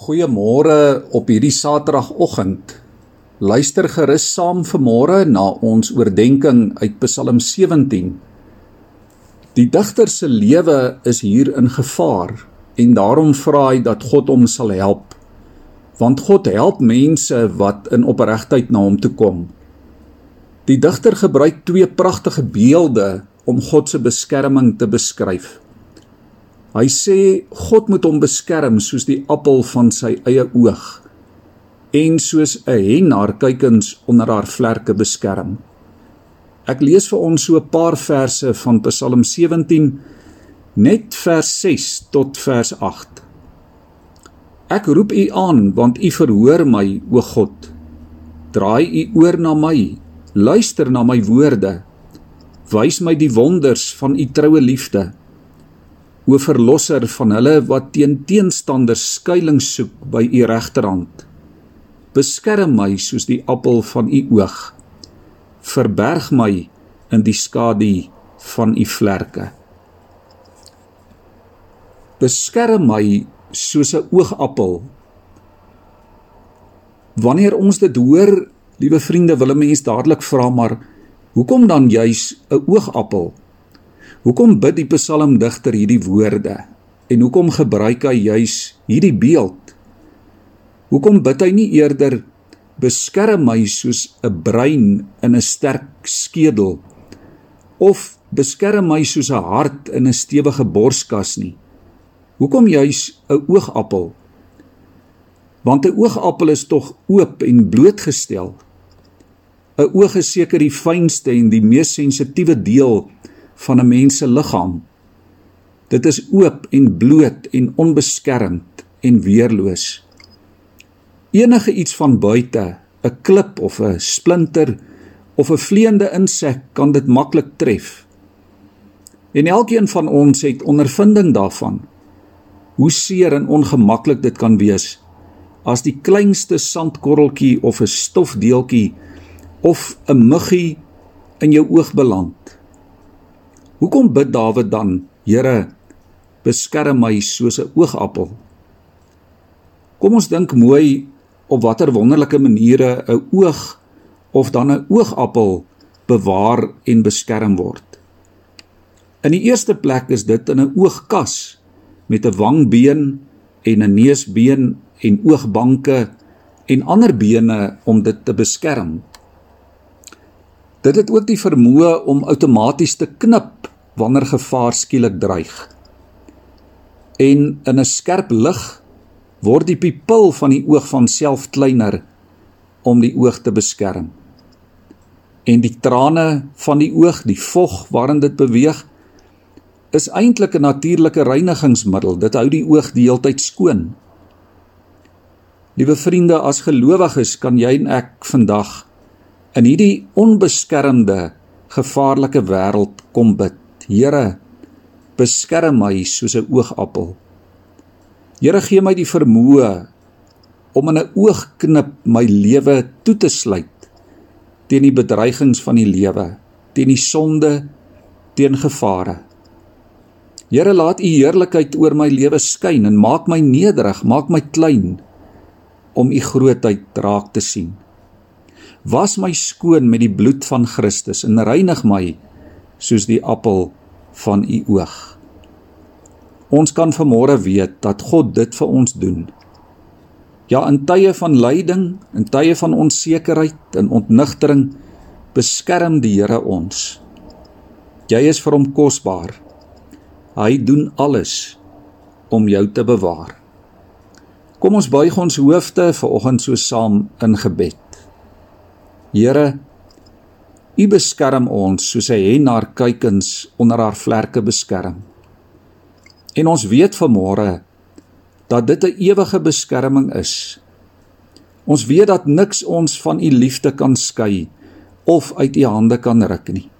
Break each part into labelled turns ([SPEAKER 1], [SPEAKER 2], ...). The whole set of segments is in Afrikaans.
[SPEAKER 1] Goeiemôre op hierdie Saterdagoggend. Luister gerus saam vanmôre na ons oordeenking uit Psalm 17. Die digter se lewe is hier in gevaar en daarom vra hy dat God hom sal help. Want God help mense wat in opregtheid na hom toe kom. Die digter gebruik twee pragtige beelde om God se beskerming te beskryf. Hy sê God moet hom beskerm soos die appel van sy eie oog en soos 'n hen haar kuikens onder haar vlerke beskerm. Ek lees vir ons so 'n paar verse van Psalm 17 net vers 6 tot vers 8. Ek roep u aan want u verhoor my o God. Draai u oor na my, luister na my woorde. Wys my die wonders van u troue liefde o verlosser van hulle wat teen teenstanders skuilings soek by u regterhand. Beskerm my soos die appel van u oog. Verberg my in die skadu van u vlerke. Beskerm my soos 'n oogappel. Wanneer ons dit hoor liewe vriende wil 'n mens dadelik vra maar hoekom dan juis 'n oogappel Hoekom bid die psalmdigter hierdie woorde en hoekom gebruik hy juis hierdie beeld? Hoekom bid hy nie eerder beskerm my soos 'n brein in 'n sterk skedel of beskerm my soos 'n hart in 'n stewige borskas nie? Hoekom juis 'n oogappel? Want 'n oogappel is tog oop en blootgestel. 'n Oog is seker die fynste en die mees sensitiewe deel van 'n mens se liggaam. Dit is oop en bloot en onbeskermd en weerloos. Enige iets van buite, 'n klip of 'n splinter of 'n vleiende insek kan dit maklik tref. En elkeen van ons het ondervinding daarvan. Hoe seer en ongemaklik dit kan wees as die kleinste sandkorreltjie of 'n stofdeeltjie of 'n muggie in jou oog beland. Hoekom bid Dawid dan: Here, beskerm my soos 'n oogappel? Kom ons dink mooi op watter wonderlike maniere 'n oog of dan 'n oogappel bewaar en beskerm word. In die eerste plek is dit in 'n oogkas met 'n wangbeen en 'n neusbeen en oogbanke en ander bene om dit te beskerm. Dit het ook die vermoë om outomaties te knip wanneer gevaar skielik dreig. En in 'n skerp lig word die pupil van die oog van self kleiner om die oog te beskerm. En die trane van die oog, die vog waarin dit beweeg, is eintlik 'n natuurlike reinigingsmiddel. Dit hou die oog die heeltyd skoon. Liewe vriende, as gelowiges kan jy en ek vandag in hierdie onbeskermde, gevaarlike wêreld kom bid. Here, beskerm my soos 'n oogappel. Here gee my die vermoë om in 'n oogknip my lewe toe te sluit teen die bedreigings van die lewe, teen die sonde, teen gevare. Here, laat U heerlikheid oor my lewe skyn en maak my nederig, maak my klein om U grootheid raak te sien. Was my skoon met die bloed van Christus en reinig my soos die appel van u oog. Ons kan vanmôre weet dat God dit vir ons doen. Ja, in tye van lyding, in tye van onsekerheid en ontnigtering, beskerm die Here ons. Jy is vir hom kosbaar. Hy doen alles om jou te bewaar. Kom ons buig ons hoofde vanoggend so saam in gebed. Here, U beskerm ons soos 'n hen haar kuikens onder haar vlerke beskerm. En ons weet vanmôre dat dit 'n ewige beskerming is. Ons weet dat niks ons van u liefde kan skei of uit u hande kan ruk nie.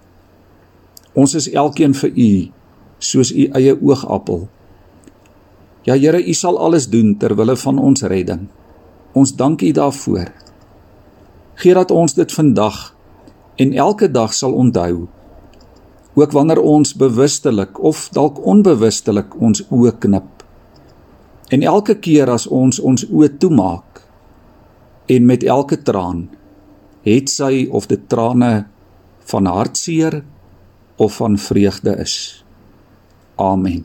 [SPEAKER 1] Ons is elkeen vir u soos u eie oogappel. Ja Here, u sal alles doen ter wille van ons redding. Ons dank u daarvoor. Geer dat ons dit vandag en elke dag sal onthou ook wanneer ons bewustelik of dalk onbewustelik ons oë knip En elke keer as ons ons oë toemaak en met elke traan het sy of dit trane van hartseer of van vreugde is. Amen.